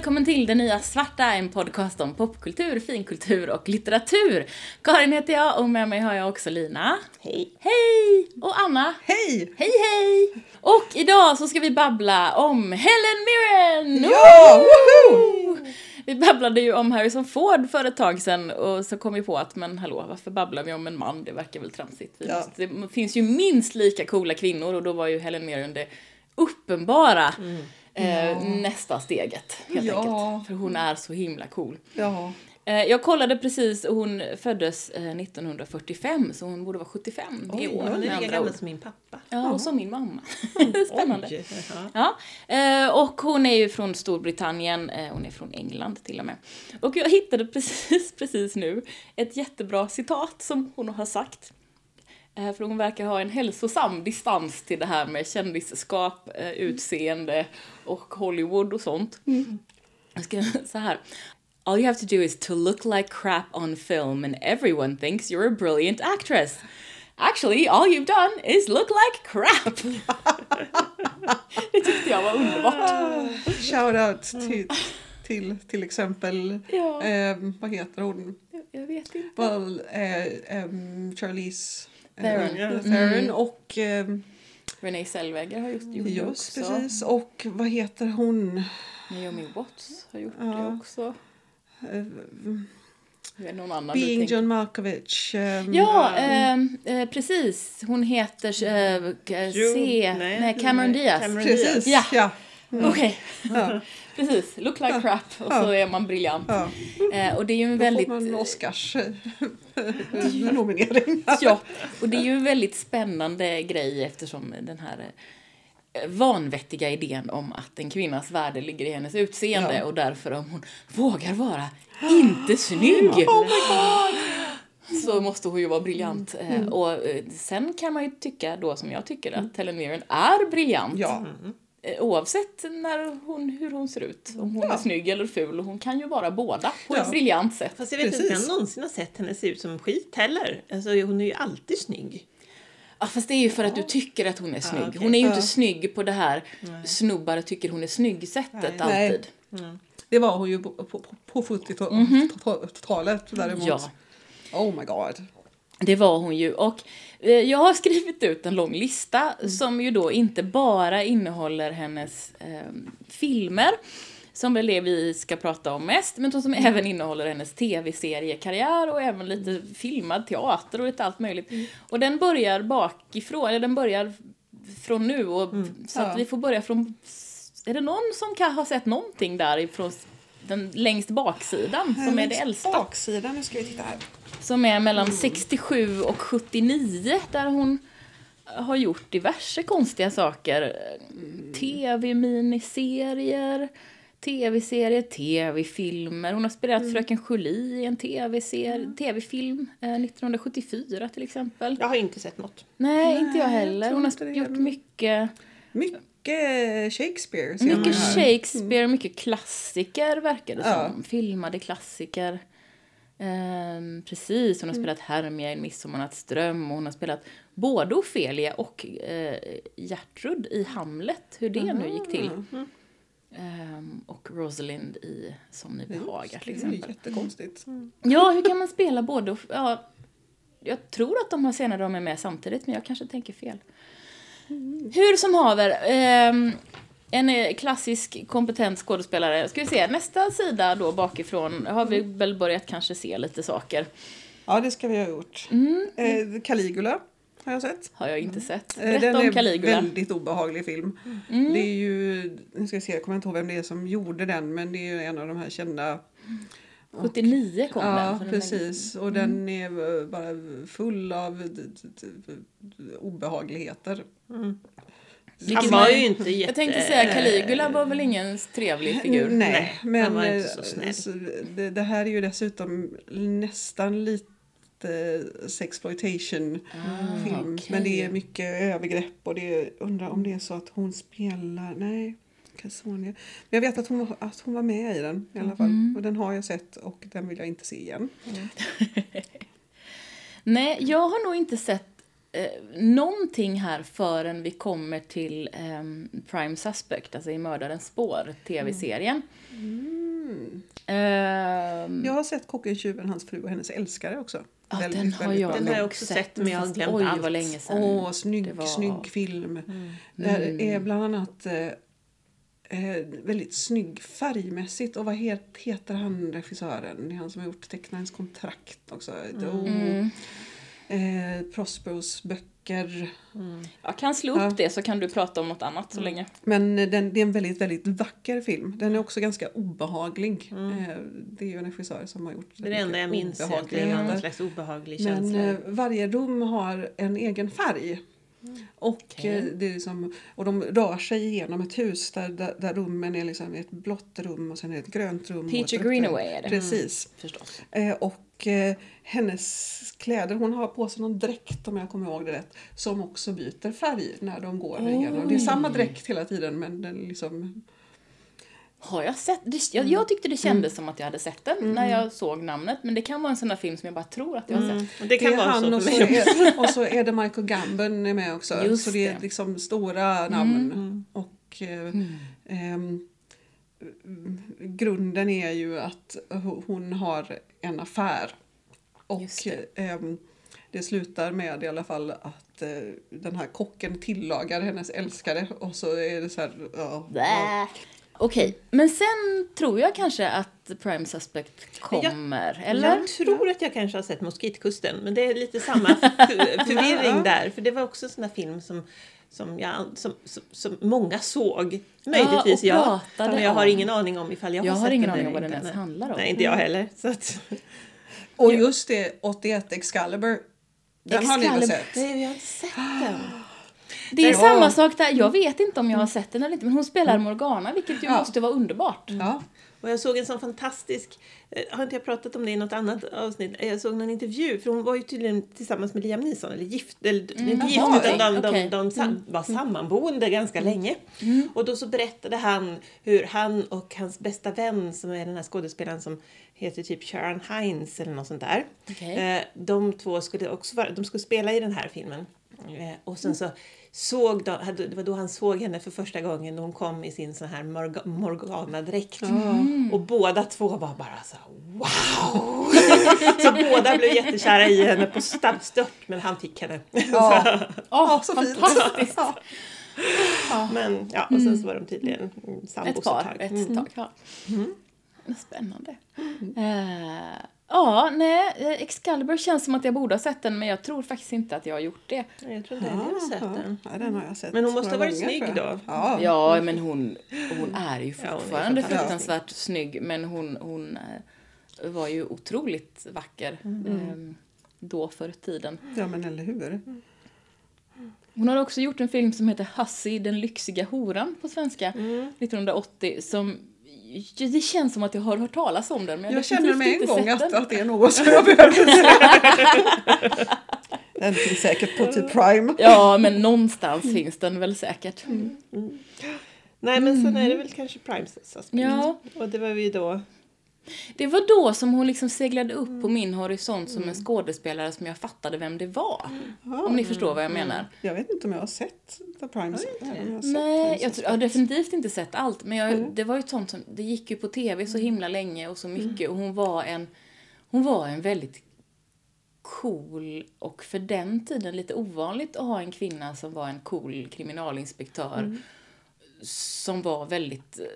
välkommen till Den nya svarta, en podcast om popkultur, finkultur och litteratur. Karin heter jag och med mig har jag också Lina. Hej. Hej! Och Anna. Hej! Hej hej! Och idag så ska vi babbla om Helen Mirren! Ja! Woho! Vi babblade ju om Harrison Ford för ett tag sedan och så kom vi på att men hallå, varför babblar vi om en man? Det verkar väl tramsigt. Ja. måste, det finns ju minst lika coola kvinnor och då var ju Helen Mirren det uppenbara eh, nästa steget helt Ja. enkelt. För hon är så himla cool. Ja. Eh, jag kollade precis och hon föddes eh, 1945 så hon borde vara 75 i år. Hon är lika gammal som min pappa. Ja, och som min mamma. Spännande. Oj, ja. Eh, och hon är ju från Storbritannien, eh, hon är från England till och med. Och jag hittade precis, precis nu ett jättebra citat som hon har sagt. Eh, För hon verkar ha en hälsosam distans till det här med kändisskap, eh, utseende och Hollywood och sånt. Jag ska så här. All you have to do is to look like crap on film and everyone thinks you're a brilliant actress. Actually, all you've done is look like crap. det tyckte jag var underbart. Shoutout till, till till exempel, Ja. eh, vad heter hon? Jag vet inte. Well, eh, em, Charlize Theron. Ja. Theron och eh, Renee Zellweger har just gjort det just också. precis och vad heter hon? Naomi Watts har gjort det Ja. också. Eh, Det är någon annan Being John Malkovich. em, Ja, ehm, eh, precis. Hon heter eh, K- Jo, C... nej, Nej, Cameron nej, Diaz. Cameron Precis, Ja. ja. Okej, ja. precis. Look like crap och så är man briljant. ja. Eh, och det är ju en Då väldigt... får man Oscars nominering. Ja, och det är ju en väldigt spännande grej eftersom den här eh, vanvettiga idén om att en kvinnas värde ligger i hennes utseende Ja. och därför om hon vågar vara inte snygg Oh my god! så måste hon ju vara briljant. Eh, Och eh, sen kan man ju tycka då som jag tycker att Helen Mirren är briljant. Ja, Eh, Oavsett när hon, hur hon ser ut. Om hon är Ja. snygg eller ful. Och hon kan ju vara båda på Ja. ett briljant sätt. Fast jag vet inte om Precis. jag någonsin har sett henne se ut som skit heller. Alltså, hon är ju alltid snygg. Ja, fast det är ju för att du tycker att hon är snygg. okej. Hon är ju inte Ja. snygg på det här snubbar tycker hon är snygg-sättet Nej. alltid. det var hon ju på, på, på 70-talet däremot. Ja. Oh my god. Det var hon ju. Och eh, jag har skrivit ut en lång lista som ju då inte bara innehåller hennes eh, filmer, som väl det vi ska prata om mest, men som även innehåller hennes tv-seriekarriär och även lite filmad teater och lite allt möjligt. Och den börjar bakifrån, eller den börjar från nu och så att vi får börja från Är det någon som kan ha sett någonting där ifrån den längst baksidan som är det Längst äldsta? Baksidan, nu ska vi titta här. Som är mellan 67 och 79 där hon har gjort diverse konstiga saker. Tv-miniserier, tv-serier, tv-filmer. Hon har spelat Fröken Julie i en tv-film eh, 1974 till exempel. Jag har inte sett något. Nej, inte jag heller. Hon har gjort mycket, Mycket Shakespeare mycket. Shakespeare, mycket klassiker verkar det Ja. som. Filmade klassiker. Ehm, precis, hon har spelat Hermia i midsommarnattsdröm och hon har spelat både Ofelia och eh, Gertrud i Hamlet, hur det nu gick till. Ehm, och Rosalind i Som ni behagar till Det är exempel. jättekonstigt. Ja, hur kan man spela både och, ja, Jag tror att de har scener där de är med samtidigt, men jag kanske tänker fel. Hur som haver, ehm, en eh, klassisk kompetent skådespelare. Ska vi se, nästa sida då bakifrån har vi väl börjat kanske se lite saker. Ja, det ska vi ha gjort. Mm. Eh, Caligula har jag sett. Har jag inte sett. Eh, Berätta Den om är Caligula. Mm. väldigt obehaglig film. Det är ju, nu ska jag se, jag kommer inte ihåg vem det är som gjorde den, men det är ju en av de här kända 79 kom den. Ja, den är- precis. Och den är eh, bara full av obehagligheter. Vilket Han var ju inte jätte... Jag tänkte säga Caligula var väl ingen trevlig figur. Nej, Nej, men han var inte så eh, snäll. så det, det här är ju dessutom nästan lite sexploitation film. Ah, okej. Men det är mycket övergrepp och det är, undrar om det är så att hon spelar, nej, Casonia. Men jag vet att hon, var- att hon var med i den i alla fall. Mm. Och den har jag sett och den vill jag inte se igen. Nej, jag har nog inte sett eh, någonting här förrän vi kommer till ehm, Prime Suspect, alltså i Mördarens spår, tv-serien. Ehm, Jag har sett Kocken, tjuven, hans fru och hennes älskare också. ja, Väldigt, den har jag. Den har jag också sett, men jag har glömt Oj, allt. vad länge sedan. Åh, snygg, Det var- snygg film. Mm. Det är bland annat eh, eh, väldigt snygg färgmässigt. Och vad het, heter han regissören? Det är han som har gjort Tecknarens kontrakt också. Mm. Eh, Prosperos böcker. Jag kan slå upp Ja. det så kan du prata om något annat så länge. Men eh, den, det är en väldigt, väldigt vacker film. Den är också ganska obehaglig. Eh, det är ju en regissör som har gjort Det är det enda jag minns egentligen. obehagligheter. Någon slags obehaglig Men känsla. eh, varje rum har en egen färg. Och, Okej. eh, det är liksom, och de rör sig igenom ett hus där, där, där rummen är liksom ett blått rum och sen är det ett grönt rum. rum. Greenaway är det. Precis. Förstås. Eh, och eh, hennes kläder, hon har på sig någon dräkt om jag kommer ihåg det rätt, som också byter färg när de går igenom. Det är samma dräkt hela tiden men den liksom... Har jag sett? Det, jag, jag tyckte det kändes som att jag hade sett den när jag såg namnet. Men det kan vara en sån där film som jag bara tror att jag har Mm. sett. Och det kan är vara han så och så, är, och så är det Michael Gambon är med också. Just så det är det. liksom stora namn. Och eh, ehm, grunden är ju att ho- hon har en affär. Och det. ehm, det slutar med i alla fall att eh, den här kocken tillagar hennes älskare och så är det så här... Ja, ja. Okej, men sen tror jag kanske att Prime Suspect kommer, eller? Jag tror att jag kanske har sett Moskitkusten, men det är lite samma för- förvirring där. För det var också en sån där film som, som, jag, som, som, som många såg. Möjligtvis och jag. Men jag har om. ingen aning om ifall jag, Jag har har sett ingen den aning eller om vad den ens handlar om. Nej, inte jag heller. Så att, Och just det, 81 Excalibur. Den har ni väl Excalibur. sett? nej, vi har inte sett den. Det är Ja. samma sak där. Jag vet inte om jag har sett den eller inte, men hon spelar Morgana, vilket ju Ja. måste vara underbart. Ja. Och jag såg en sån fantastisk, eh, har inte jag pratat om det i något annat avsnitt? Eh, Jag såg någon intervju, för hon var ju tydligen tillsammans med Liam Neeson, eller gift, eller inte gift, Mm. Utan de, de, okej. de, sam, var sammanboende ganska länge. Mm. Och då så berättade han hur han och hans bästa vän, som är den här skådespelaren som heter typ Sharon Hines eller något sånt där. Okej. Eh, de två skulle också vara, de skulle spela i den här filmen. Eh, och sen så såg de, det var då han såg henne för första gången när hon kom i sin sån här Morga, Morgana-dräkt. Och båda två var bara så wow! så båda blev jättekära i henne på snabbstört men han fick henne. Ja. Så fint. fantastiskt! men ja, och sen så var de tydligen mm, sambos Ett par, tag. ett Mm. tag. Ja. Spännande. Eh, ja, nej, eh, Excalibur känns som att jag borde ha sett den, men jag tror faktiskt inte att jag har gjort det. Nej, Jag tror inte heller jag har sett den. Ja, den har jag sett Men hon måste ha varit gånger, snygg då. Ja. Ja, men hon, hon är ju Ja, hon är fortfarande fruktansvärt snygg, men hon, hon eh, var ju otroligt vacker eh, då för tiden. ja, men eller hur? Hon har också gjort en film som heter Hussy, den lyxiga horan på svenska, 1980, som det känns som att jag har hört talas om den, men jag, Jag känner med en gång att, att det är något som jag behöver se. Den finns säkert på typ Prime. Ja, men någonstans finns den väl säkert. Nej men sen är det väl kanske Prime Suspect. Ja. Och det var ju då Det var då som hon liksom seglade upp på min horisont som en skådespelare som jag fattade vem det var. Om ni förstår vad jag menar. Jag vet inte om jag har sett The Prime. sett Nej, jag, tror, jag har definitivt inte sett allt. Men jag, det var ju ett sånt som, det gick ju på tv så himla länge och så mycket. Och hon var en, hon var en väldigt cool och för den tiden lite ovanligt att ha en kvinna som var en cool kriminalinspektör. Som var väldigt, eh,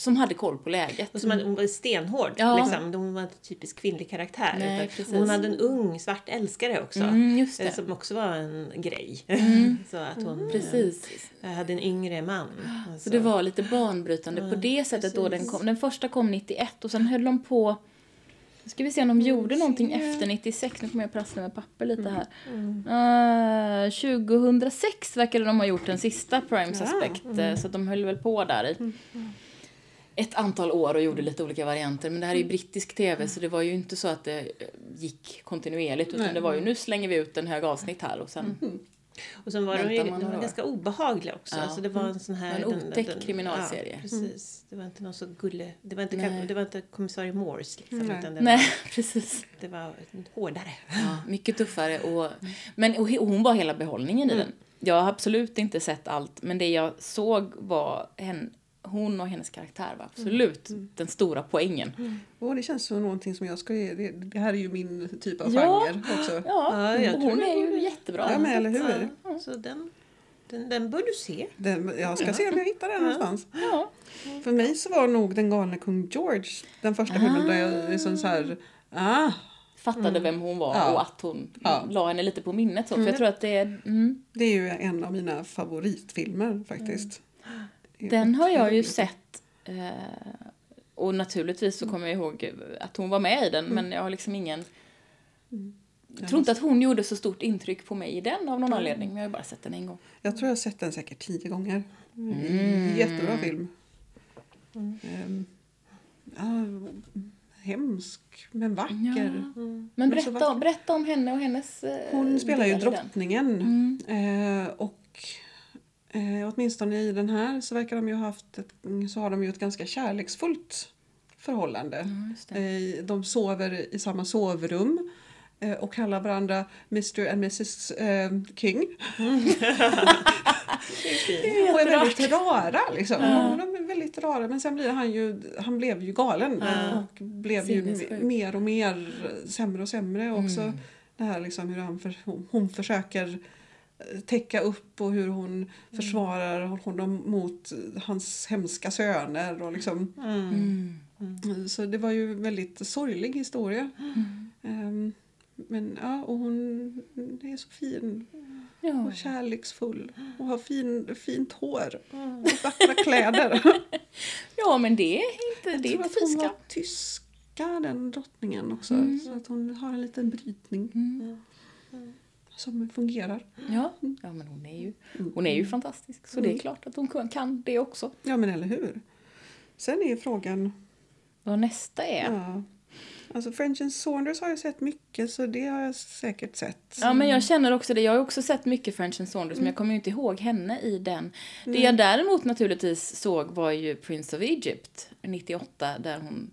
som hade koll på läget. Och som hade, hon var stenhård. Ja. Liksom. Hon var inte typisk kvinnlig karaktär. Nej, precis. hon hade en ung svart älskare också. Mm, just eh. Som också var en grej. så att hon eh, Precis. hade en yngre man. Så Alltså. det var lite banbrytande på det sättet då den kom. Den första kom 91 och sen höll de på nu ska vi se om de gjorde någonting efter 96. Nu kommer jag prassla med papper lite här. Eh, 2006 verkade de ha gjort den sista Prime Suspect. eh, Så de höll väl på där i ett antal år och gjorde lite olika varianter. Men det här är ju brittisk tv så det var ju inte så att det eh, gick kontinuerligt. Utan Nej. det var ju nu slänger vi ut en hög avsnitt här och sen Och sen var de, ju, de var ganska obehagliga också. Ja. Så det var en sån här... En otäck kriminalserie. Ja, precis. Det var inte någon så gulle... Det var inte, Nej. det var inte kommissarie Morse liksom. Nej. Utan det, Nej, Var, precis. det var hårdare. Ja, mycket tuffare. Och, men och hon var hela behållningen i den. Jag har absolut inte sett allt, men det jag såg var hen, hon och hennes karaktär var absolut den stora poängen. Och det känns som någonting som jag ska ge. Det, det här är ju min typ av Ja. genre också. Ja, Ja, jag och tror hon det är ju vore- jättebra. Ja, men eller hur? Ja, så den, den, den bör du se. Den, jag ska se om jag hittar den någonstans. Ja. För mig så var nog Den galne kung George den första filmen där jag liksom så här... Ah, Fattade vem hon var Ja. och att hon Ja. la henne lite på minnet. Så. För jag tror att det är... Mm, det är ju en av mina favoritfilmer faktiskt. Den har jag ju sett. Eh, och naturligtvis så kommer jag ihåg att hon var med i den, men jag har liksom ingen... Jag tror inte att hon gjorde så stort intryck på mig i den av någon anledning, men jag har bara sett den en gång. Jag tror jag har sett den säkert tio gånger. Mm. Jättebra film. Ehm, ja, hemsk men vacker. Men Men så berätta, vacker. om- berätta om henne och hennes eh, Hon spelar ju drottningen. Eh, och eh, åtminstone i den här så verkar de ju ha haft ett, så har de ju ett ganska kärleksfullt förhållande. Det. Eh, de sover i samma sovrum eh, och kallar varandra Mr and Mrs eh, King. och är väldigt rara liksom. Ja. De är väldigt rara men sen blir han ju, han blev ju galen Ja. och blev ju mer och mer sämre och sämre också. Mm. Det här liksom hur han för, hon, hon försöker eh, täcka upp och hur hon försvarar honom mot hans hemska söner och liksom Mm. så det var ju en väldigt sorglig historia. Ehm, men ja, och hon är så fin Ja. och kärleksfull och har fin, fint hår och vackra kläder. ja, men det är inte, Jag det tror att hon var tyska, den drottningen också. Mm. Så att hon har en liten brytning Mm. Som fungerar. Ja. ja, men hon är ju, hon är ju fantastisk. Så det är klart att hon kan- det också. Ja, men eller hur? Sen är frågan... Vad nästa är. Ja, alltså French and Saunders har jag sett mycket så det har jag säkert sett. Ja, men jag känner också det. Jag har också sett mycket French and Saunders, men jag kommer ju inte ihåg henne i den. Det jag däremot naturligtvis såg var ju Prince of Egypt 98, där hon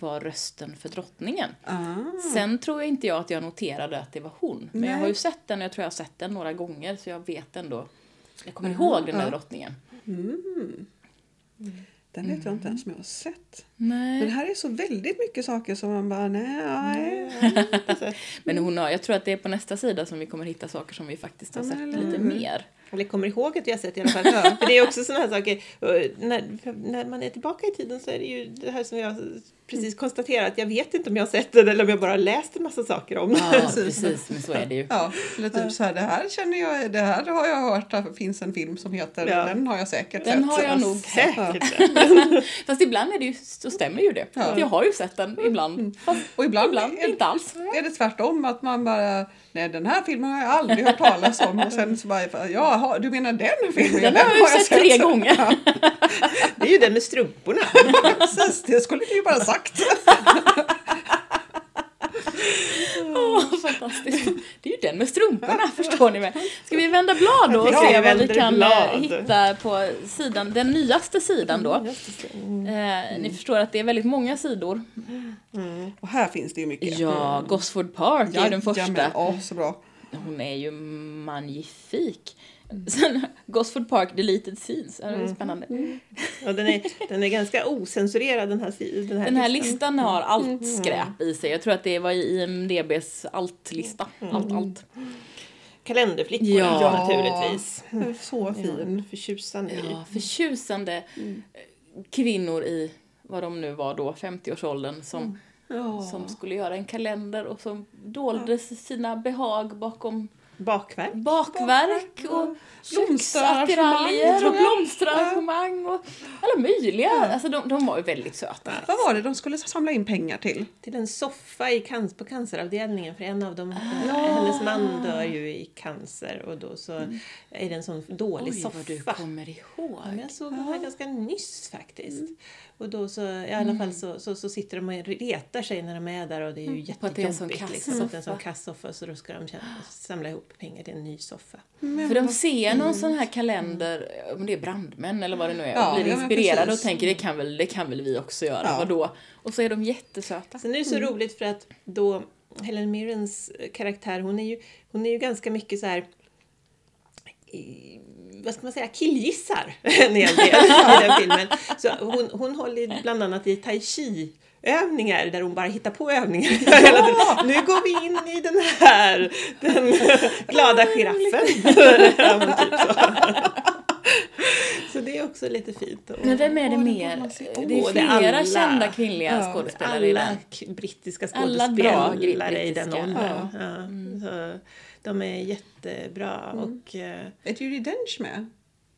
var rösten för drottningen. Ah. Sen tror jag inte jag att jag noterade att det var hon. Men jag Nej. har ju sett den och jag tror jag har sett den några gånger, så jag vet ändå. Jag kommer ihåg den där ja. drottningen. Mm. Den vet jag inte ens om jag har sett. Nej. Men här är så väldigt mycket saker som man bara, nej, nej. Men hon har, jag tror att det är på nästa sida som vi kommer hitta saker som vi faktiskt har Ja, sett eller lite mer. Eller kommer ihåg att jag har sett i alla fall. För det är också sådana här saker. När, när man är tillbaka i tiden så är det ju det här som jag precis konstaterat. Jag vet inte om jag har sett den eller om jag bara har läst en massa saker om den. Ja, precis. Men så är det ju. Ja, eller typ så här, det här känner jag, det här har jag hört att det finns en film som heter, Ja. den har jag säkert Den sett. har jag nog Säkert. Fast ibland är det ju, så stämmer ju det. Ja. Jag har ju sett den ibland. Fast Och ibland, ibland är, inte alls. är det tvärtom, att man bara, nej den här filmen har jag aldrig hört talas om och sen så bara, ja, du menar den filmen? Den har jag sett tre gånger. Det är ju den med strumporna. Precis, det skulle du ju bara sagt. Fantastiskt. Det är ju den med strumporna, förstår ni väl? Ska vi vända blad då och Ja, se vad vi kan eh, blad. hitta på sidan, den nyaste sidan då. Det. Mm. Eh, ni förstår att det är väldigt många sidor. Och här finns det ju mycket. Ja, Gosford Park är ju den första. Ja, så bra. Hon är ju magnifik. Sen Gosford Park Deleted Scenes, ja, det är spännande. Ja, den, är, den är ganska osensurerad den här, den här, Den här listan. listan har allt skräp i sig. Jag tror att det var i IMDBs allt-lista. Allt, allt. Kalenderflickor Ja. ja. naturligtvis. Så fin. Förtjusande i. Ja, förtjusande kvinnor i, vad de nu var då, 50-årsåldern som, Ja. som skulle göra en kalender och som dolde sina behag bakom Bakverk. bakverk och Blomsterarrangemang, köksattiraljer och blomsterarrangemang och alla möjliga. Alltså de, de var ju väldigt söta. Vad var det de skulle samla in pengar till? Till en soffa i canc- på canceravdelningen för en av dem, hennes man dör ju i cancer och då så är det en sån dålig Oj, soffa. vad du kommer ihåg. Ja, men jag såg den här ganska nyss faktiskt. Och då så, i alla Mm. fall så, så, så sitter de och retar sig när de är där och det är ju På jättejobbigt. kass Liksom, att det är en sån soffa. kass soffa så då ska de tjäna, samla ihop pengar till en ny soffa. För de ser någon sån här kalender, om det är brandmän eller vad det nu är, Ja, och blir inspirerade och tänker det kan, väl, det kan väl vi också göra, Ja. vadå? Och så är de jättesöta. Sen är det så roligt för att då Helen Mirrens karaktär, hon är ju, hon är ju ganska mycket så här vad ska man säga, killgissar en hel del i den filmen. Så hon, hon håller bland annat i tai chi övningar där hon bara hittar på övningar tiden. Nu går vi in i den här, den glada giraffen. Ja, typ så. så det är också lite fint. Och- Men vem är det mer? Det är flera alla. kända kvinnliga Ja, skådespelare i alla den. k- brittiska Alla bra skådespelare i den åldern. Ja. Ja. De är jättebra. Och, eh, Är Judi Dench med?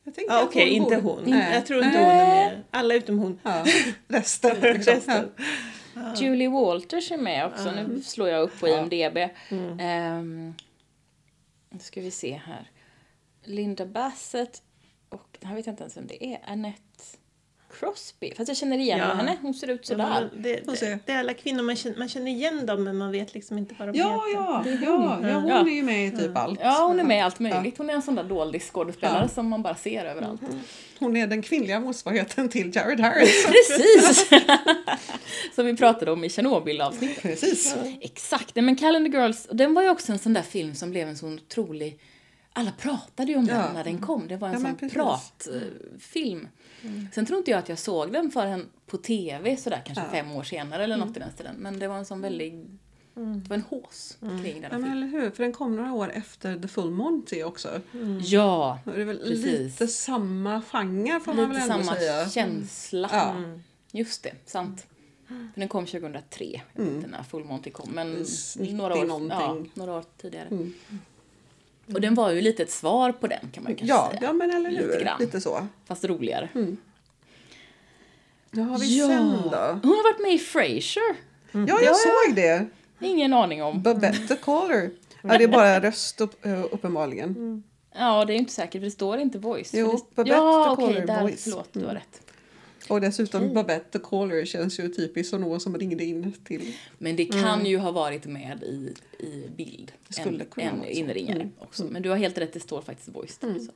Jag tänkte ja, att Okej, inte borde- hon. Nej. Jag tror inte Nej. hon är med. Alla utom hon. Ja, resten. Liksom. Resten. Julie Walters är med också, nu slår jag upp på Ja. IMDB. Ehm, nu ska vi se här. Linda Bassett och, här vet jag inte ens vem det är, Annette Crosby. Fast jag känner igen Ja. henne, hon ser ut Ja, sådär. men det, det, det är alla kvinnor, man känner, man känner igen dem men man vet liksom inte vad de Ja, heter. ja, ja, ja, hon Ja. är ju med i typ allt. Ja, hon är med i allt möjligt. Hon är en sån där doldis skådespelare Ja. som man bara ser överallt. Hon är den kvinnliga motsvarigheten till Jared Harris. Precis! som vi pratade om i Tjernobyl-avsnittet. Precis. Exakt, men Calendar Girls, den var ju också en sån där film som blev en sån otrolig... Alla pratade ju om den Ja. när den kom, det var en Ja, sån precis. Pratfilm. Sen tror inte jag att jag såg den förrän på TV sådär kanske Ja. fem år senare eller något i den stilen. Men det var en sån väldig... Det var en hås kring den Ja, men eller hur? För den kom några år efter The Full Monty också. Ja, Och Det är väl Precis. lite samma genre får man lite väl ändå samma säga. känsla. Ja. Just det, sant. För den kom 2003, jag vet inte när Full Monty kom, men 90 några år, ja, några år tidigare. Mm. Och den var ju lite ett svar på den kan man ju kanske Ja, säga. ja, men eller Lite hur? grann. Lite så. Fast roligare. Ja, har vi sen då? Hon har varit med i Frasier. Ja, jag såg det. Ingen aning om. Babette Caller. Ja, det är bara röst upp, eh, uppenbarligen. Ja, det är inte säkert för det står inte voice. Jo, det... Babette Ja, Caller okej, där, voice. förlåt, du har rätt. Och dessutom Babette Caller känns ju typiskt som någon som ringde in till... Men det kan ju ha varit med i, i bild. En, en inringare Mm. också. Men du har helt rätt, det står faktiskt voice. där, Så.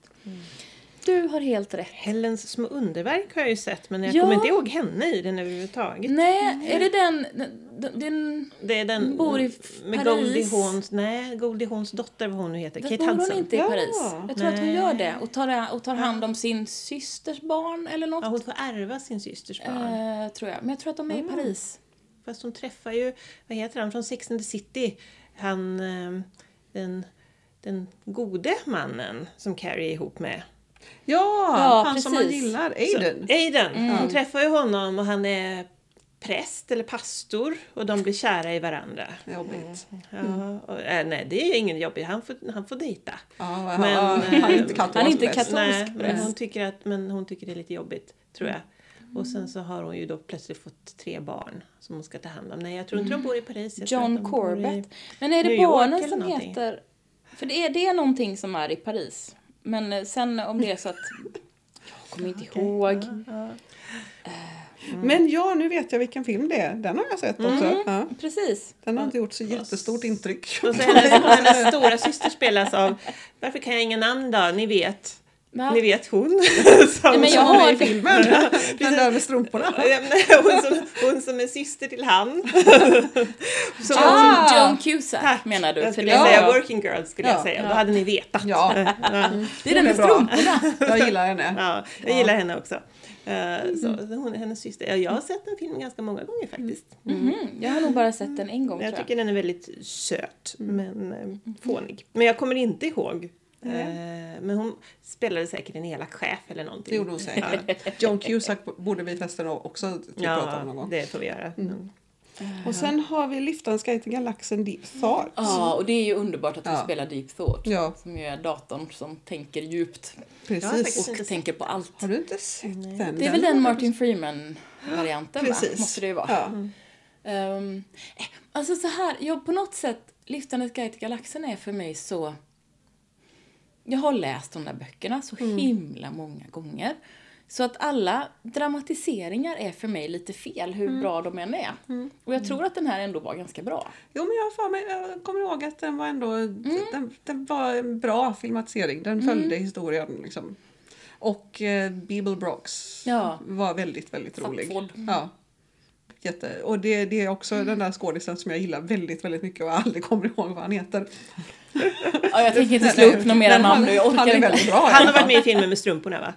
Du har helt rätt. Helens små underverk har jag ju sett men jag Ja. kommer inte ihåg henne i den överhuvudtaget. Nej, är det den... den, den Det är den bor i med Paris. Goldie Hawns, nej, Goldie Hawns dotter vad hon nu heter, Där Kate bor hon Hudson. inte i Ja. Paris. Jag tror att hon Nej. gör det och tar, och tar hand om sin systers barn eller något. Ja, hon får ärva sin systers barn. Eh, tror jag. Men jag tror att de är i Paris. Fast hon träffar ju, vad heter han, från Sex and the City. Han, eh, den, den gode mannen som Carrie är ihop med. Ja, Ja, han som man precis. gillar, Så, Aiden. Aiden. Hon träffar ju honom och han är präst eller pastor och de blir kära i varandra. Jobbigt. Ja, och, äh, nej, det är ingen jobbig. Han får, han får dejta. Ja, Men, men, han eh, är inte katolsk han är inte katolsk. Nej, men hon, tycker att, men hon tycker det är lite jobbigt, tror jag. Och sen så har hon ju då plötsligt fått tre barn som hon ska ta hand om. Nej, jag tror inte de bor i Paris. Jag John Corbett. Men är det barnen som någonting. heter... För det är, det någonting som är i Paris. Men eh, sen om det är så att... Jag kommer inte ihåg. ja, ja. Men ja, nu vet jag vilken film det är. Den har jag sett också. Mm. Ja, Precis. den har inte gjort så jättestort intryck. Och så hennes, hennes stora syster spelas av, varför kan jag inga namn då? Ni vet. Va? Ni vet hon. Nej, som, men jag Hon är har... i filmen. Den där med strumporna. Ja, hon, som, hon som är syster till han. Som, Ah, Joan Cusack Tack. menar du? Jag För skulle det säga working girl skulle jag Ja. säga. Då hade ni vetat. Ja, det är den med strumporna. jag gillar henne. Ja, jag gillar henne också. Uh, så, hon är hennes syster. Ja, jag har sett den filmen ganska många gånger faktiskt. Mhm. Jag har nog bara sett den en gång Jag tror jag. tycker den är väldigt söt, men eh, fånig. Men jag kommer inte ihåg. Eh, men hon spelade säkert en elak chef eller någonting. Det gjorde hon säkert. John Cusack borde vi förresten också typ prata om någon Ja, gång. det får vi göra. Mm. Och sen har vi Liftans guide till galaxen Deep Thought. Ja, och det är ju underbart att du Ja. spelar Deep Thought. Ja. Som ju är datorn som tänker djupt Precis. och tänker på allt. Har du inte sett den? Det är väl den Martin Freeman-varianten va? Måste det ju vara. Ja. Eh, alltså så här, jag på något sätt, Lyftandes guide till galaxen är för mig så... Jag har läst de där böckerna så himla många gånger. Så att alla dramatiseringar är för mig lite fel, hur bra de än är. Och jag tror att den här ändå var ganska bra. Jo, men jag, för mig, jag kommer ihåg att den var ändå den, den var en bra filmatisering. Den följde historien. Liksom. Och eh, Beeble Brox Ja. var väldigt, väldigt rolig. Sattford. Ja. Jätte. Och det, det är också den där skådisen som jag gillar väldigt, väldigt mycket och jag aldrig kommer ihåg vad han heter. Ja, jag tänker inte slå upp några mera han- namn nu, jag han orkar är inte. väldigt bra. Han har varit med i filmen med strumporna va?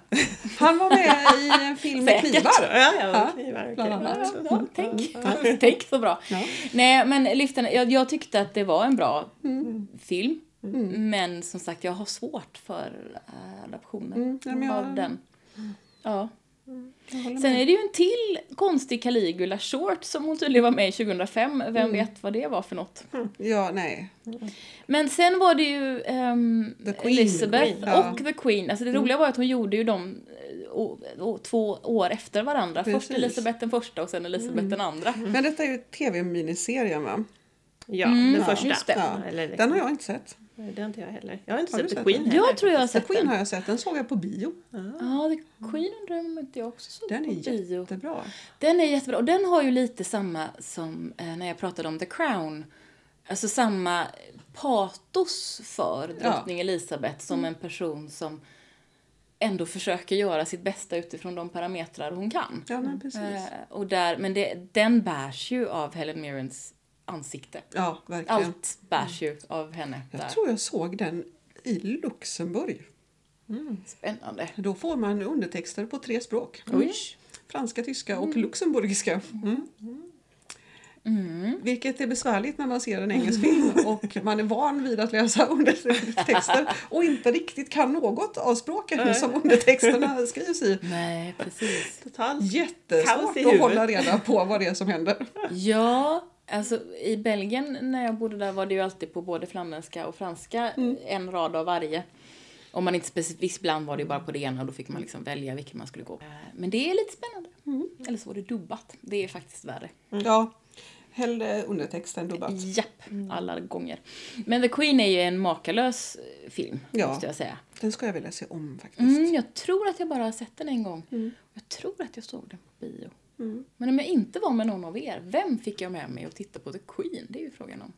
Han var med i en film med knivar. Ja, ja, Ja, knivar, annat. Ja, ja, tänk. tänk så bra. Ja. Nej, men Lyften, jag, jag tyckte att det var en bra Mm. film. Men som sagt, jag har svårt för äh, adaptionen Mm, av den. Ja. Sen är det ju en till konstig Caligula short som hon tydligen var med i 2005. Vem Mm. vet vad det var för något. Ja, nej. Men sen var det ju The Queen. Elizabeth Queen, ja. och The Queen. Alltså det roliga var att hon gjorde ju dem eh, o- o- två år efter varandra. Först Precis. Elisabeth den första och sen Elisabeth den andra. Men detta är ju tv-miniserien va? Ja, Mm, den ja, första. Ja. Den har jag inte sett. Nej, det har inte jag heller. Jag har inte Har sett du The sett Queen den? heller. Jag tror jag har The sett Queen den. har jag sett. Den såg jag på bio. Ja, The Queen undrar jag om inte jag också såg Den på är bio. jättebra. Den är jättebra. Och den har ju lite samma som eh, när jag pratade om The Crown. Alltså samma patos för drottning Elizabeth som en person som ändå försöker göra sitt bästa utifrån de parametrar hon kan. Ja, men precis. Eh, och där, men det, den bärs ju av Helen Mirrens ansikte. Ja, verkligen. Allt bärs ju av henne där. Jag tror jag såg den i Luxemburg. Spännande. Då får man undertexter på tre språk. Oj. Franska, tyska och luxemburgiska. Mm. Vilket är besvärligt när man ser en engelsk film och man är van vid att läsa undertexter och inte riktigt kan något av språken som undertexterna skrivs i. Nej, precis. Totalt. Jättesvårt att hålla reda på vad det är som händer. Ja, alltså i Belgien när jag bodde där var det ju alltid på både flamländska och franska en rad av varje. Om man inte specifikt, ibland var det bara på det ena och då fick man liksom välja vilken man skulle gå på. Men det är lite spännande. Eller så var det dubbat. Det är faktiskt värre. Ja, hellre undertext än dubbat. Japp, alla gånger. Men The Queen är ju en makalös eh, film, Ja. måste jag säga. Den ska jag vilja se om faktiskt. Mm, jag tror att jag bara har sett den en gång. Jag tror att jag såg den på bio. Mm. Men om jag inte var med någon av er, vem fick jag med mig att titta på The Queen? Det är ju frågan om.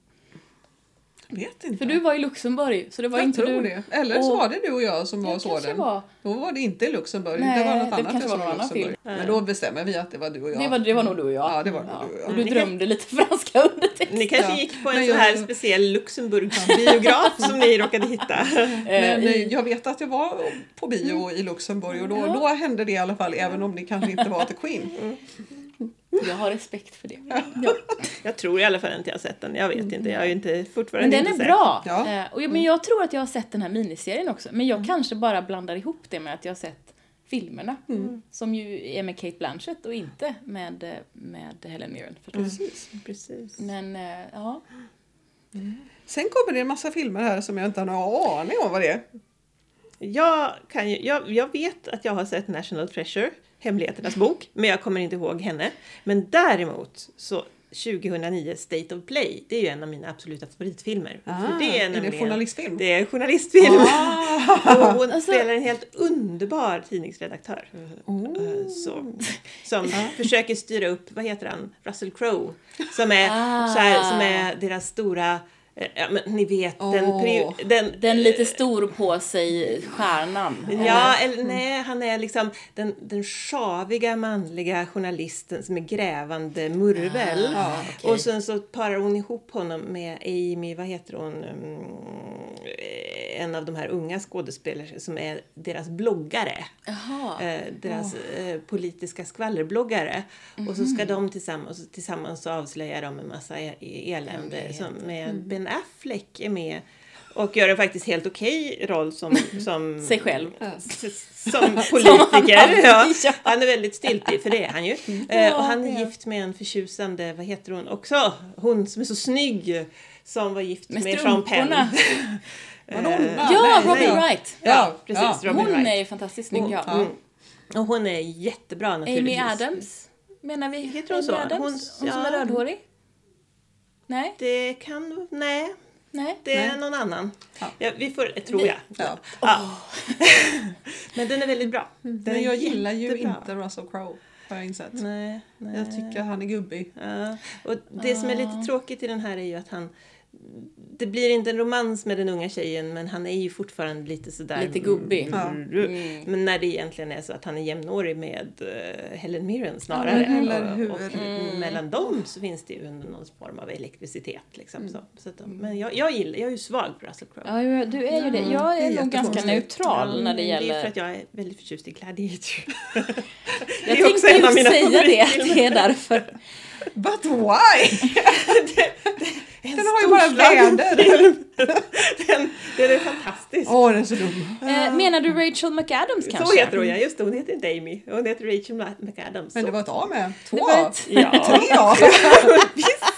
Vet inte. För du var i Luxemburg, så det var jag inte tror du. det. Eller så och- var det du och jag som var kanske den. var. Då var det inte i Luxemburg. Nej, det var något det annat kanske jag var någon annan Luxemburg. film. Men då bestämmer vi att det var du och jag. Det var, det var nog du och jag. Ja, det var nog du och jag. Och du Ni drömde lite franska undertext. Ni kanske Ja. gick på en Men sån här jag- speciell Luxemburg-biograf som ni råkade hitta. Men Eh, i- jag vet att jag var på bio i Luxemburg och då, Ja. då hände det i alla fall även om det kanske inte var The Queen. Jag har respekt för det. Jag tror i alla fall inte jag har sett den. Jag vet inte. Jag har ju inte Men fortfarande den inte är sett. bra. Ja. Eh, och, jag- men jag tror att jag har sett den här miniserien också. Men jag kanske bara blandar ihop det med att jag har sett filmerna. Som ju är med Kate Blanchett och inte med, eh, med Helen Mirren förstås. Precis. Precis. Men eh, ja. Sen kommer det en massa filmer här som jag inte har någon aning om vad det är. Jag, kan ju, jag, jag vet att jag har sett National Treasure, Hemligheternas bok, men jag kommer inte ihåg henne. Men däremot så 2009 State of Play, det är ju en av mina absoluta favoritfilmer. Ah, det är, är det nämligen, journalistfilm? Det är en journalistfilm. Ah. Och hon Alltså- spelar en helt underbar tidningsredaktör. Oh. Så, som försöker styra upp, vad heter han, Russell Crowe. Som är, Ah. så här, som är deras stora, ja men ni vet, den, Åh. peri- den, Den lite stor på sig stjärnan. Ja, eller nej, han är liksom den, den sjaviga manliga journalisten som är grävande murvel. Ah, okej. Och sen så parar hon ihop honom med Amy, vad heter hon, mm, en av de här unga skådespelerskor som är deras bloggare. Jaha. Eh, deras eh, politiska skvallerbloggare. Och så ska de tillsammans, tillsammans så avslöjar de en massa e- elände. Som med Ben Affleck är med och gör en faktiskt helt okej roll som, som Sig själv. som politiker. Ja. Ja. Han är väldigt styltig, för det är han ju. Eh, Ja, och han är är gift med en förtjusande, vad heter hon också? Hon som är så snygg. Som var gift med, Med Sean Penn. Madonna. Ja, Robin. Wright. Ja, precis. Ja. Robin Hon Wright. är ju fantastiskt snygg, ja. Ja. Och hon är jättebra naturligtvis. Amy Adams, menar vi? Heter hon Amy så? Adams? Hon- Hon, som är ja. rödhårig? Nej? Det kan... Nej. Nej. det är Nej. någon annan. Ja. Ja, vi får, tror jag. Ja. Ja. Men den är väldigt bra. Den Men jag gillar ju inte Russell Crowe, har jag insett. Nej, nej. Jag tycker han är gubbig. Ja. Och det som är lite tråkigt i den här är ju att han det blir inte en romans med den unga tjejen men han är ju fortfarande lite sådär... Lite gubbig. Ja. Mm. Men när det egentligen är så att han är jämnårig med eh, Helen Mirren snarare. Eller och, hur? och Mm. mellan dem så finns det ju någon form av elektricitet. Liksom, Mm. så. Så att, men jag, jag gillar, jag är ju svag på Russell Crowe. Ja, du är ju det. Jag det är är nog ganska neutral när det Det är för gäller... att jag är väldigt förtjust i Gladiator. Jag det är också tänkte en av ju mina säga det, det är därför. But why? En Den har ju bara väder. den, den är fantastisk. Åh, den är så dum. Eh, menar du Rachel McAdams kanske? Så heter hon ja, just det. Hon heter inte Amy. Hon heter Rachel McAdams. Men det var ett A med. Två A. Ja, Tre A.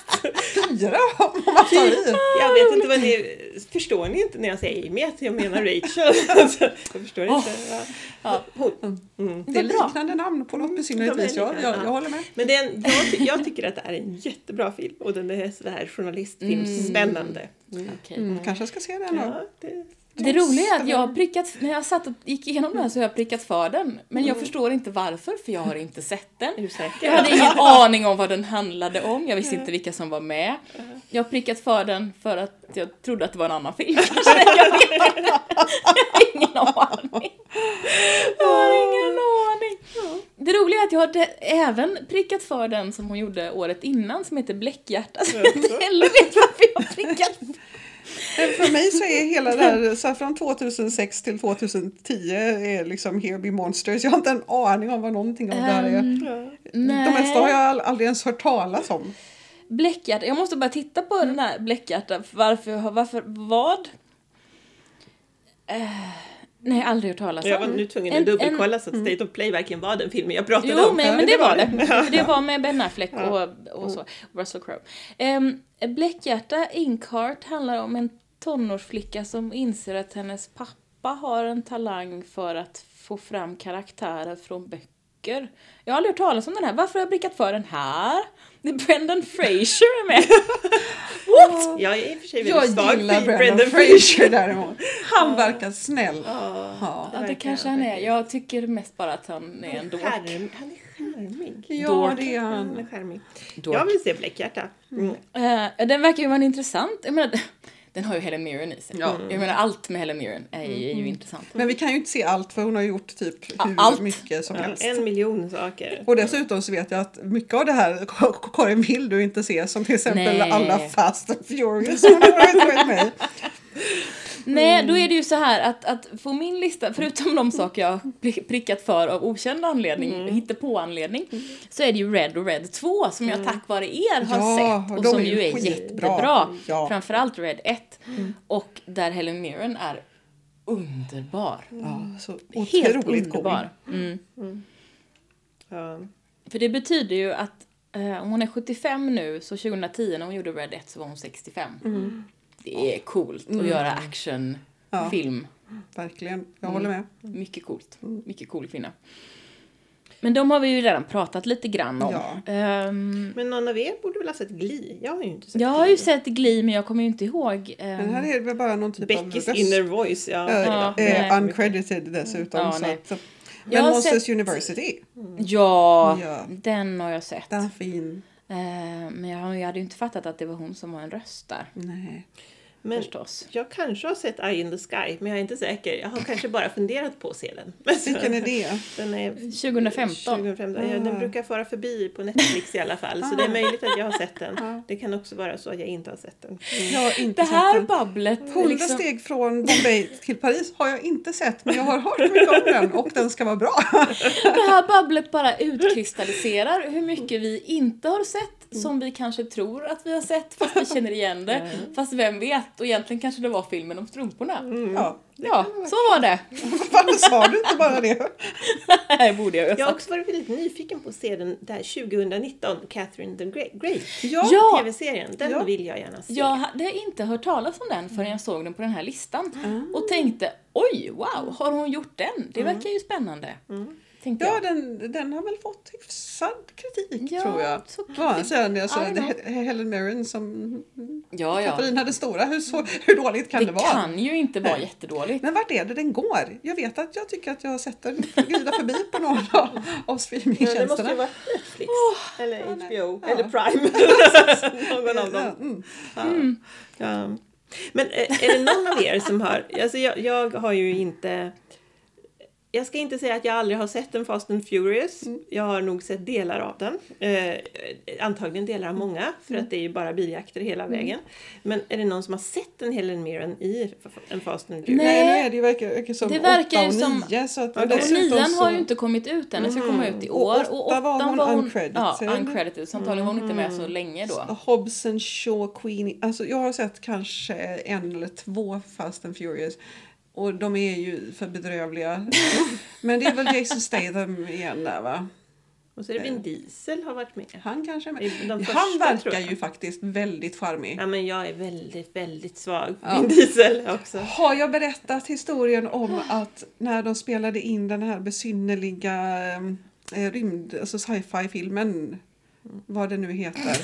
Fyra om man tar i. jag vet inte vad ni... Förstår ni inte när jag säger Amy att jag menar Rachel? Alltså, jag förstår inte. Ja. Ja. Hon. Mm. Det är bra. liknande namn på något besynnerligt vis. Jag, jag, jag håller med. Men det är en, jag, ty- jag tycker att det är en jättebra film och den är sådär journalistfilmsspännande. Mm. Okej. Mm, kanske jag ska se den då. Ja, det, Det roliga är att jag har prickat, när jag satt och gick igenom den här så har jag prickat för den. Men jag förstår inte varför, för jag har inte sett den. Jag hade ingen aning om vad den handlade om, jag visste inte vilka som var med. Jag har prickat för den för att jag trodde att det var en annan film. kanske. jag vet inte. Jag har ingen aning. Jag har ingen aning. Det roliga är att jag har även prickat för den som hon gjorde året innan som heter Bläckhjärta. Så jag inte heller vet varför jag har prickat. Men För mig så är hela det här, så här från 2006 till 2010 är liksom Here Be Monsters. Jag har inte en aning om vad någonting av det här är. Ehm, Ja. De mesta har jag aldrig ens hört talas om. Bläckhjärta, jag måste bara titta på den här Bläckhjärta, varför, varför, vad? Eh, nej, aldrig hört talas om. Jag var nu tvungen En- att dubbelkolla så att State of Play verkligen var den filmen jag pratade Jo, om. men, men det var det. Det var med Ben Affleck och, och så, Russell Crowe. Um, Bläckhjärta Inkheart handlar om en tonårsflicka som inser att hennes pappa har en talang för att få fram karaktärer från böcker. Jag har aldrig hört talas om den här. Varför har jag blickat för den här? Det är Brendan Fraser är med. What? Jag är i och för sig Jag väldigt svag gillar för Brendan Brendan Fraser däremot. Han verkar snäll. Ja, Ja. Det verkar kanske han är. Jag tycker mest bara att han är en dork. Han är charmig. Ja, Dork. det är Han han. är. Dork. Jag vill se Bläckhjärta. Mm. Eh, den verkar ju vara en intressant. Jag menar, den har ju Helen Mirren i sig. Ja. Jag menar, allt med Helen Mirren är, är ju intressant. Men vi kan ju inte se allt för hon har gjort typ hur allt. mycket som Ja, helst. en miljon saker. Och dessutom så vet jag att mycket av det här Karin vill du inte se som till exempel Nej. alla Fast and Furious hon har varit med. Nej, då är det ju så här att, att på min lista, förutom de saker jag prickat för av okänd anledning, på anledning så är det ju Red och Red 2 som jag tack vare er har Ja, sett och som är ju är jättebra. Ja. Framförallt Red 1. Och där Helen Mirren är underbar. Ja, så Helt otroligt cool. underbar. Mm. Ja. För det betyder ju att eh, hon är 75 nu, så 2010 när hon gjorde Red 1 så var hon 65. Det är coolt att göra actionfilm. Verkligen, jag håller med. Mycket coolt. Mycket cool kvinna. Men de har vi ju redan pratat lite grann om. Ja. Ehm, Men någon av er borde väl ha sett Glee? Jag har ju inte sett jag har ju sett Glee men jag kommer ju inte ihåg. ehm, Men här är det väl bara någon typ Beckys av inner voice. Ja. Äh, Ja, eh, uncredited dessutom. Ja, så nej. att, men Monsters sett- University, ja, Ja. den har jag sett. den är fin. Eh, men jag, jag hade ju inte fattat att det var hon som var en röst där. Nej. Men Förstås. jag kanske har sett Eye in the Sky, men jag är inte säker. Jag har kanske bara funderat på att se den. Vilken är det? Den är 2015. 2015. Ja, den brukar fara förbi på Netflix i alla fall, så det är möjligt att jag har sett den. Det kan också vara så att jag inte har sett den. Mm. Jag har inte Det här sett den. babblet. Hundra liksom- steg från Bombay till Paris har jag inte sett men jag har hört mycket om den och den ska vara bra. Det här babblet bara utkristalliserar hur mycket vi inte har sett som vi kanske tror att vi har sett fast vi känner igen det. Fast vem vet? Och egentligen kanske det var filmen om strumporna. Ja. Ja, så var det. Varför sa du inte bara det? Det borde jag ha Jag har sagt. också varit väldigt nyfiken på att se den där 2019, Catherine the Great. Ja. Ja. TV-serien, den Ja. vill jag gärna se. Jag hade inte hört talas om den förrän jag såg den på den här listan. Och tänkte, oj, wow, har hon gjort den? Det verkar ju spännande. Tänkte Ja, jag. den, den har väl fått hyfsad kritik Ja, tror jag. så Ja, sen jag såg I know. He- Helen Mirren som Ja, ja. Katarina det stora. Hur, så, hur dåligt kan det, Det vara? kan ju inte vara Nej. jättedåligt. Men vart är det den går? Jag vet att jag tycker att jag har sett den glida förbi på någon av, av Ja, det måste ju streamingtjänsterna. vara Netflix. eller ja, nej. HBO. Ja. Eller Prime. Någon av Ja, dem. mm. Ja. Ja. Men är, är det någon av er som har... Alltså jag, jag har ju inte... Jag ska inte säga att jag aldrig har sett en Fast and Furious. Jag har nog sett delar av den. Eh, antagligen delar av många, för att det är ju bara biljakter hela vägen. Men är det någon som har sett en Helen Mirren i en Fast and Furious? Nej. Nej, det verkar, verkar som Det verkar åtta ju och som- nio. Så att, Okej. Och dessutom nian så- har ju inte kommit ut än, den ska komma ut i Och år. åtta Och var åttan hon var hon uncredited. Ja, uncredited. Så antagligen var hon inte med så länge då. Hobbs and Shaw, Queenie. Alltså jag har sett kanske en eller två Fast and Furious. Och de är ju för bedrövliga. Men det är väl Jason Statham igen där va? Och så är det Vin Diesel har varit med. Han kanske är med. Första, Han verkar ju faktiskt väldigt charmig. Ja, men jag är väldigt, väldigt svag på Ja. Vin Diesel också. Har jag berättat historien om att när de spelade in den här besynnerliga eh, rymd, alltså sci-fi filmen, vad det nu heter,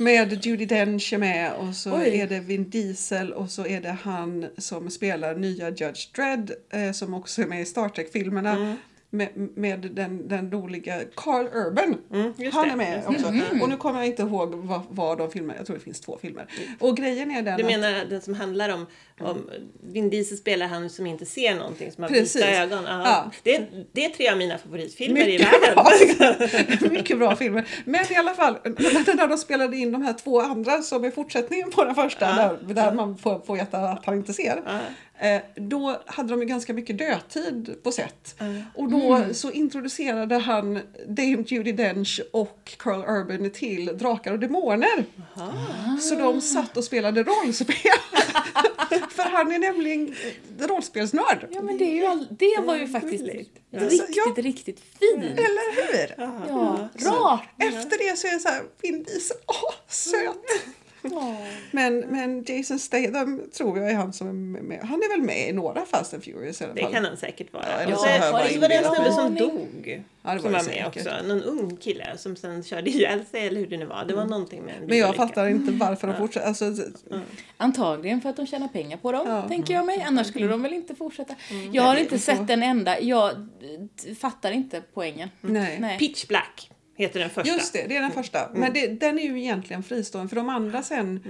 med Judi Dench är med och så Oj. är det Vin Diesel och så är det han som spelar nya Judge Dredd eh, som också är med i Star Trek-filmerna. Med, med den, den roliga Carl Urban. Mm, han det. är med också. Och nu kommer jag inte ihåg vad, vad de filmer, jag tror det finns två filmer. Och grejen är den Du att- menar den som handlar om, om Vin Diesel spelar han som inte ser någonting, som har Precis. vita ögon. Ja. Ja. Det, är, det är tre av mina favoritfilmer i Mycket världen. bra. Mycket bra filmer. Men i alla fall, när de spelade in de här två andra som är fortsättningen på den första, Ja. där, där man får, får veta att han inte ser. Eh, då hade de ju ganska mycket dödtid på set. Och då så introducerade han Dame Judi Dench och Carl Urban till Drakar och Demoner. Så de satt och spelade rollspel. För han är nämligen rollspelsnörd. Ja men det, är ju all, det var ju faktiskt gulligt. riktigt, Ja. riktigt fint. Eller hur? Ja, rart. Efter det så är det så här, Vin Diesel, åh, söt! Men, men Jason Statham tror jag är han som är med. Han är väl med i några Fast and Furious i alla Det fall. kan han säkert vara. Ja, så bara och så var det en snubbe som dog. Ja, det var som det var med säkert. också. Någon ung kille som sen körde ihjäl sig eller hur det nu var. Det var någonting med en Men jag fattar inte varför de fortsätter. Alltså, Antagligen för att de tjänar pengar på dem, Ja. tänker jag mig. Annars skulle de väl inte fortsätta. Mm. Jag har Nej, inte så- sett en enda. Jag fattar inte poängen. nej. Nej. Pitch Black heter den första. Just det, det är den första. Men det, den är ju egentligen fristående för de andra sen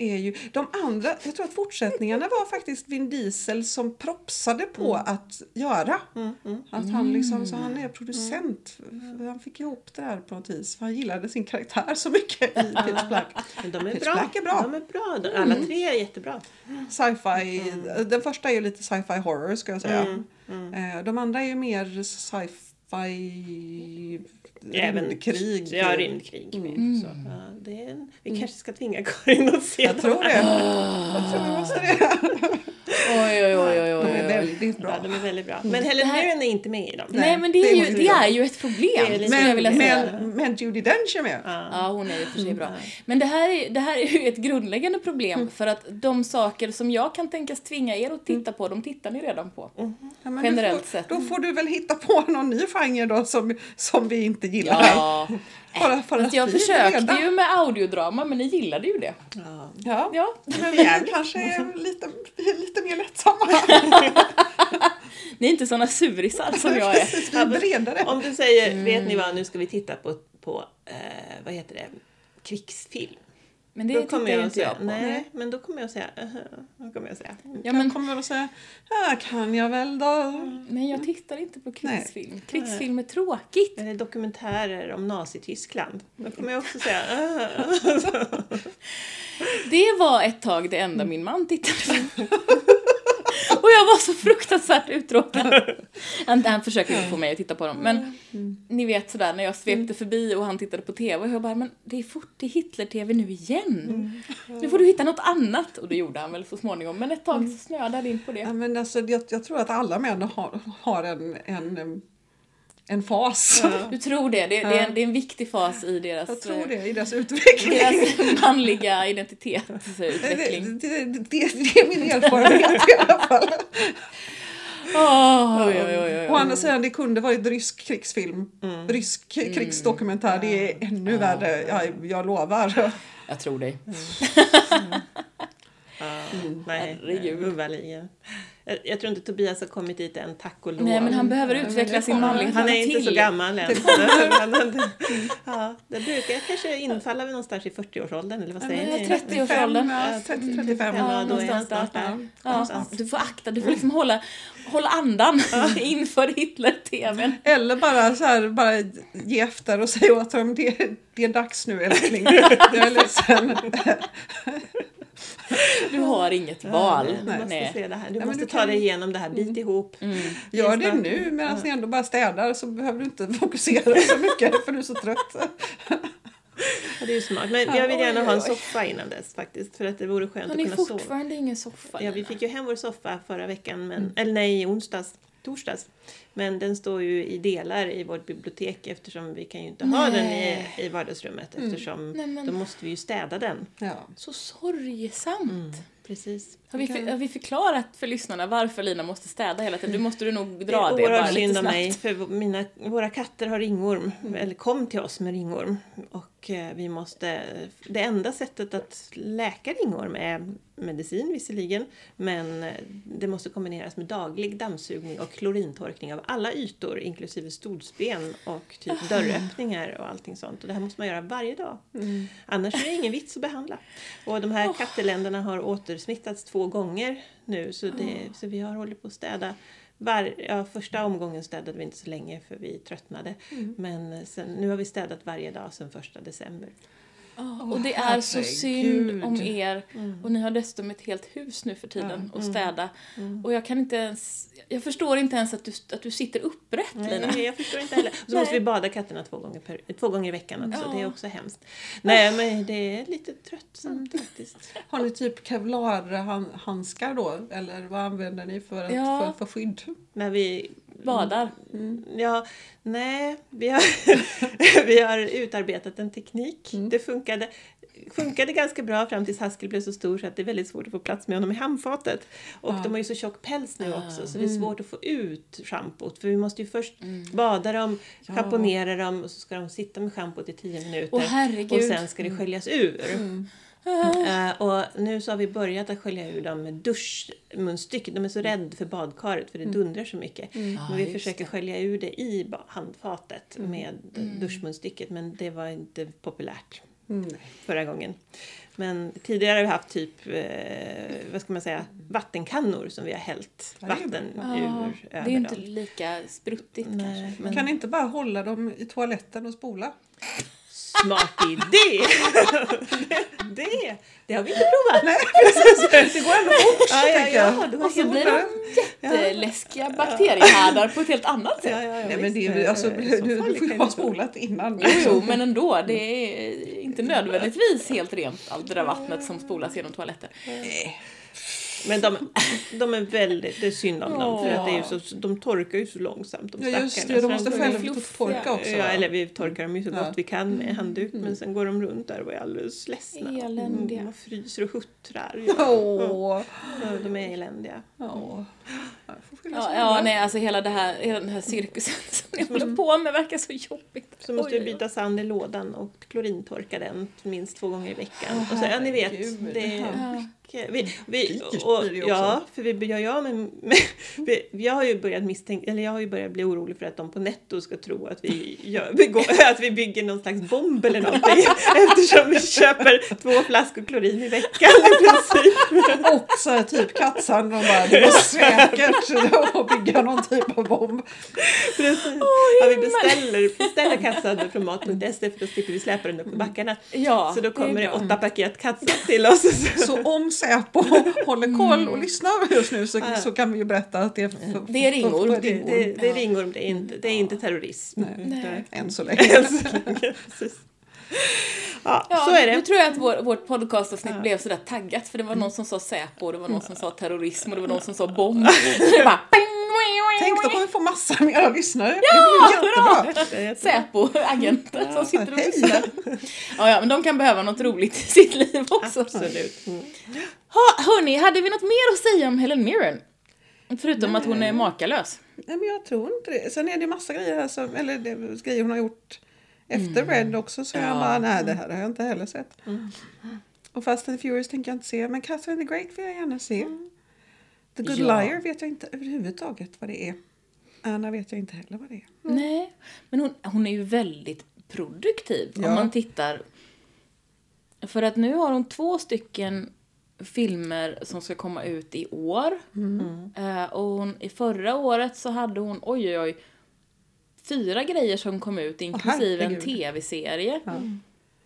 är ju... De andra, jag tror att fortsättningarna var faktiskt Vin Diesel som propsade på att göra. Att han liksom, så han är producent. Han fick ihop det där på något vis. För han gillade sin karaktär så mycket i Pitch Black. Men de är Pitch bra. Black är bra. De är bra. De- Alla tre är jättebra. Sci-fi, den första är ju lite sci-fi horror ska jag säga. Eh, De andra är ju mer sci-fi rymdkrig. Ja, rymdkrig. med. Mm. Så, ja, det är en, vi kanske ska tvinga Karin att se Jag tror det. Jag tror vi måste det. Oj, oj, oj, oj, De oj, är oj. väldigt Ja, bra. de är väldigt bra. Men Helen Mirren är inte med i dem. Nej, men det det är, ju, det är ju ett problem, Det är skulle jag vilja Men, säga. men, men Judi Dench är med. Ja. Ja, hon är ju för sig bra. Men det här, är, det här är ju ett grundläggande problem för att de saker som jag kan tänkas tvinga er att titta på, de tittar ni redan på. Ja, men Generellt får, sett. Då får du väl hitta på någon ny genre då som, som vi inte gillar. Ja, Bara för att jag försökte breda. ju med audiodrama men ni gillade ju det. Ja. Ja. Ja. Men vi kanske är lite, vi är lite mer lättsamma. Ni är inte såna surisar som jag är. Precis, vi är bredare. Om du säger, Mm. vet ni vad, nu ska vi titta på, på eh, vad heter det, krigsfilm. Men det då kommer jag att inte säga, jag på. nej, men då kommer jag säga, uh, då kommer jag säga. Ja, Jag men, kommer väl att säga, ja kan jag väl då. men jag tittar inte på krigsfilm. Krigsfilm är tråkigt. Eller dokumentärer om Nazityskland. Då kommer jag också säga, uh, Det var ett tag det enda min man tittade på. Och jag var så fruktansvärt uttråkad. Han, han försöker få mig att titta på dem. Men ni vet sådär när jag svepte förbi och han tittade på TV och jag bara, men det är fort till Hitler-TV nu igen. Nu får du hitta något annat. Och det gjorde han väl så småningom. Men ett tag så snöade han in på det. Ja, men alltså, jag, jag tror att alla män har, har en, en, en fas. Du tror det? Det, det, är, en, det är en viktig fas i deras, Jag tror eh, det i deras utveckling. deras manliga identitetsutveckling. det, det, det, det är min erfarenhet i alla fall. Åh, oj, oj, oj, oj. Å andra sidan, det kunde varit rysk krigsfilm. Rysk krigsdokumentär. Det är ännu värre, jag, jag lovar. Jag tror dig. Ja, nej, Herregud. Jag, jag tror inte Tobias har kommit dit än, tack och lov. Nej, men han behöver utveckla sin manlighet Han är inte så gammal än. Ja, det brukar kanske infalla vid någonstans i 40-årsåldern, eller vad säger ni? 30-årsåldern. Ja, 30, 35. Ja, då är han någonstans snart där. Ja, du får akta, du får liksom hålla, hålla andan inför Hitler-tvn. Eller bara så här, bara ge efter och säga åt honom det, det är dags nu älskling. Jag är ledsen. Du har inget val. Du måste Nej. se det här. Du men måste du ta kan- dig igenom det här, bit ihop. Mm. Gör det nu medan ni ändå bara städar så behöver du inte fokusera så mycket för du är så trött. Ja, det är ju smart. Men jag vill gärna ha en soffa innan dess faktiskt. För att det vore skönt Har att ni kunna sova. fortfarande ingen soffa? Ja, vi fick ju hem vår soffa förra veckan, men, eller nej, i onsdags, torsdags. Men den står ju i delar i vårt bibliotek eftersom vi kan ju inte ha den i, Nej. i vardagsrummet eftersom Nej, men- då måste vi ju städa den. Ja. Så sorgesamt. Precis. Har, vi för, har vi förklarat för lyssnarna varför Lina måste städa hela tiden? Du måste du nog Det dra är det, bara lite snabbt. mig för mina, våra katter har ringorm, eller kom till oss med ringorm. Och eh, vi måste, det enda sättet att läka ringorm är medicin visserligen, men eh, det måste kombineras med daglig dammsugning och klorintorkning av alla ytor inklusive stolsben och typ dörröppningar och allting sånt. Och det här måste man göra varje dag. Annars är det ingen vits att behandla. Och de här katteländerna har återsmittats två gånger nu så, det, så vi har hållit på att städa. Var, ja, första omgången städade vi inte så länge för vi tröttnade. Men sen, nu har vi städat varje dag sedan första december. Ja, Åh, och det är så synd om er. Och ni har dessutom ett helt hus nu för tiden att städa. Och jag kan inte ens... Jag förstår inte ens att du, att du sitter upprätt, Lina. Nej, jag förstår inte heller. Och så måste Nej. vi bada katterna två gånger, per, två gånger i veckan också. Ja. Det är också hemskt. Nej, men det är lite tröttsamt faktiskt. Har ni typ kevlarhandskar då? Eller vad använder ni för, att, Ja. för, för skydd? När vi Badar. Ja, nej, vi har, vi har utarbetat en teknik. Det funkade, funkade ganska bra fram tills Haskell blev så stor så att det är väldigt svårt att få plats med honom i handfatet. Och de har ju så tjock päls nu också så det är svårt att få ut schampot. För vi måste ju först bada dem, schamponera dem och så ska de sitta med schampot i 10 minuter. Åh, och sen ska det sköljas ur. Eh, och nu så har vi börjat att skölja ur dem med duschmunstycket. De är så rädda för badkaret för det dundrar så mycket. Men Ja, vi just försöker skölja ur det i handfatet med duschmunstycket men det var inte populärt Mm. förra gången. Men tidigare har vi haft typ, eh, vad ska man säga, vattenkannor som vi har hällt Ja, det vatten Ja, ur det är ju inte dem. lika spruttigt Nej, kanske. men- Kan ni inte bara hålla dem i toaletten och spola? Smart idé! det, det, det har vi inte provat. Nej, precis. Det går ändå fort, Ja, ja, tänker ja, jag. du har Och så helt blir rätt. de jätteläskiga bakteriehärdar på ett helt annat sätt. Ja, ja, ja, Nej, men det är, alltså, Så du, du får ju ha det spolat innan. Jo, jo, men ändå. Det är inte nödvändigtvis helt rent allt det där vattnet som spolas genom toaletten. Men de, de är väldigt, det är synd om dem för att det är så, de torkar ju så långsamt de Ja, just det. De måste går- själv fluffiga. torka också. Ja, eller vi torkar dem ju så gott vi kan med handduk men sen går de runt där och är alldeles ledsna. Eländiga. Mm, och fryser och huttrar. Ja, de är eländiga. Ja, ja nej, alltså hela, det här, hela den här cirkusen som ni håller på med verkar så jobbigt. Så måste vi byta sand i lådan och klorintorka den minst två gånger i veckan. Och så, ja, ni vet, herregud. det är mycket. Vi, vi, och, ja, för vi gör ja, men, men vi, jag har ju börjat misstänka, eller jag har ju börjat bli orolig för att de på netto ska tro att vi, gör, vi går, att vi bygger någon slags bomb eller någonting eftersom vi köper två flaskor klorin i veckan i princip. Och så här typ kattsand. De bara, det var säkert att bygga någon typ av bomb. Precis. ja, vi beställer, beställer kattsander från mat.se för då slipper vi släpa den upp i backarna. Ja, så då det är kommer det bra. åtta paket kattsand till oss. Så om Säpo håller koll och lyssnar just nu så, så kan vi ju berätta att det är, f- Det är ringorm. Det, det, det är ringorm, det är inte, det är inte terrorism. Nej. Än så länge. Precis. Ja, Ja, så är Nu det. tror jag att vår, vårt podcastavsnitt blev sådär taggat för det var någon som sa Säpo, det var någon som sa terrorism och det var någon som sa bomb. Det bara, Tänk, då kommer vi få massa mera lyssnare. är jättebra. Säpo-agenter som sitter och lyssnar. Ja, ja, men de kan behöva något roligt i sitt liv också. Absolut. Mm. Ha, hörni, hade vi något mer att säga om Helen Mirren? Förutom att hon är makalös. Nej, men jag tror inte det. Sen är det massa grejer här som, eller det, grejer hon har gjort efter Red också så jag Ja. bara, nej det här har jag inte heller sett. Och Fast and the Furious tänker jag inte se, men Catherine the Great vill jag gärna se. The Good Ja. Liar vet jag inte överhuvudtaget vad det är. Anna vet jag inte heller vad det är. Nej, men hon, hon är ju väldigt produktiv Ja. om man tittar. För att nu har hon två stycken filmer som ska komma ut i år. Eh, och hon, i förra året så hade hon, oj oj oj, fyra grejer som kom ut inklusive en herregud. tv-serie. Ja.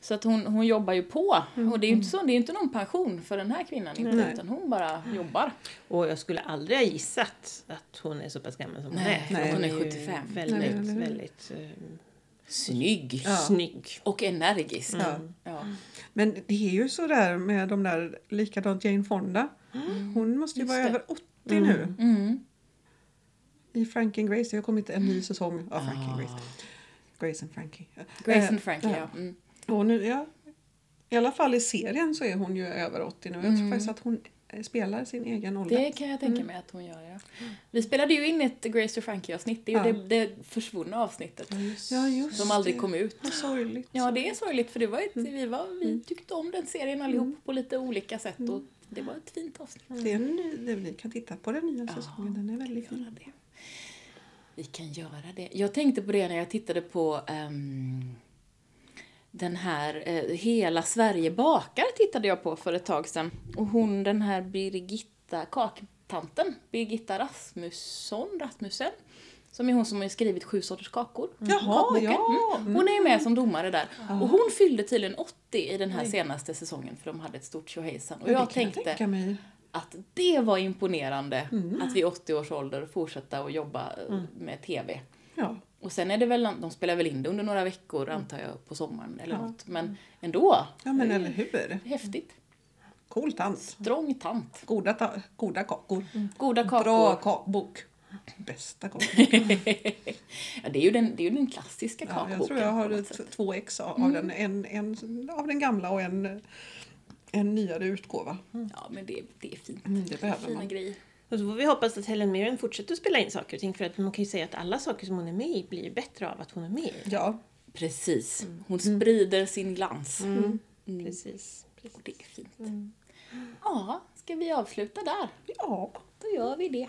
Så att hon, hon jobbar ju på. Och det är ju inte, så, det är inte någon pension för den här kvinnan inte, Nej. utan hon bara jobbar. Och jag skulle aldrig ha gissat att hon är så pass gammal som hon Nej, är. för hon är ju 75. Väldigt, Nej, väldigt eh, Snygg. Ja. snygg. Och energisk. Ja. Ja. Men det är ju så där med de där, likadant Jane Fonda. Hon måste ju Just vara det. över 80 nu. Mm. I Frankie and Grace, det har kommit en ny säsong av Frankie and Grace. Grace and Frankie. Grace Eh, and Frankie, ja. ja. Mm. Och nu, ja, I alla fall i serien så är hon ju över 80 nu. Jag tror Mm. faktiskt att hon eh, spelar sin egen ålder. Det kan jag tänka mig att hon gör, ja. Vi spelade ju in ett Grace och Frankie-avsnitt. Det är ju Ja. det, det försvunna avsnittet. Ja, just Som aldrig det. kom ut. Vad sorgligt. Ja, det är sorgligt för det var ett, vi, var, vi tyckte om den serien allihop på lite olika sätt och det var ett fint avsnitt. Det är en ny, det, ni kan titta på den nya säsongen, den är väldigt fin. det. Vi kan göra det. Jag tänkte på det när jag tittade på ehm, den här eh, Hela Sverige bakar tittade jag på för ett tag sedan. Och hon den här Birgitta, kaktanten, Birgitta Rasmusson, Rasmussen. Som är hon som har skrivit Sju sorters kakor. Jaha, Kakboken. ja. Mm. Hon är ju med som domare där. Och hon fyllde tydligen 80 i den här senaste säsongen för de hade ett stort tjohejsan. Och Ja, jag tänkte tänka mig. Att det var imponerande att vid 80 års ålder fortsätta att jobba eh, med TV. Ja. Och sen är det väl, de spelar väl in det under några veckor antar jag på sommaren eller något. Men ändå, ja, men eller hur? häftigt. Cool tant. Strång tant. Goda, ta- goda kakor. Goda kakor. Bra kakbok. Bästa kakor. ja, det är ju den, det är ju den klassiska Ja, kakboken. jag tror jag har två ex av den. En, en av den gamla och en, en nyare utgåva. Ja, men det, det är fint. Mm, det behöver Fina man. grejer. Och så får vi hoppas att Helen Mirren fortsätter att spela in saker och ting för att man kan ju säga att alla saker som hon är med i blir bättre av att hon är med i. Ja, Precis. Hon sprider sin glans. Mm. Precis. precis. Och det är fint. Ja, ska vi avsluta där? ja. Då gör vi det.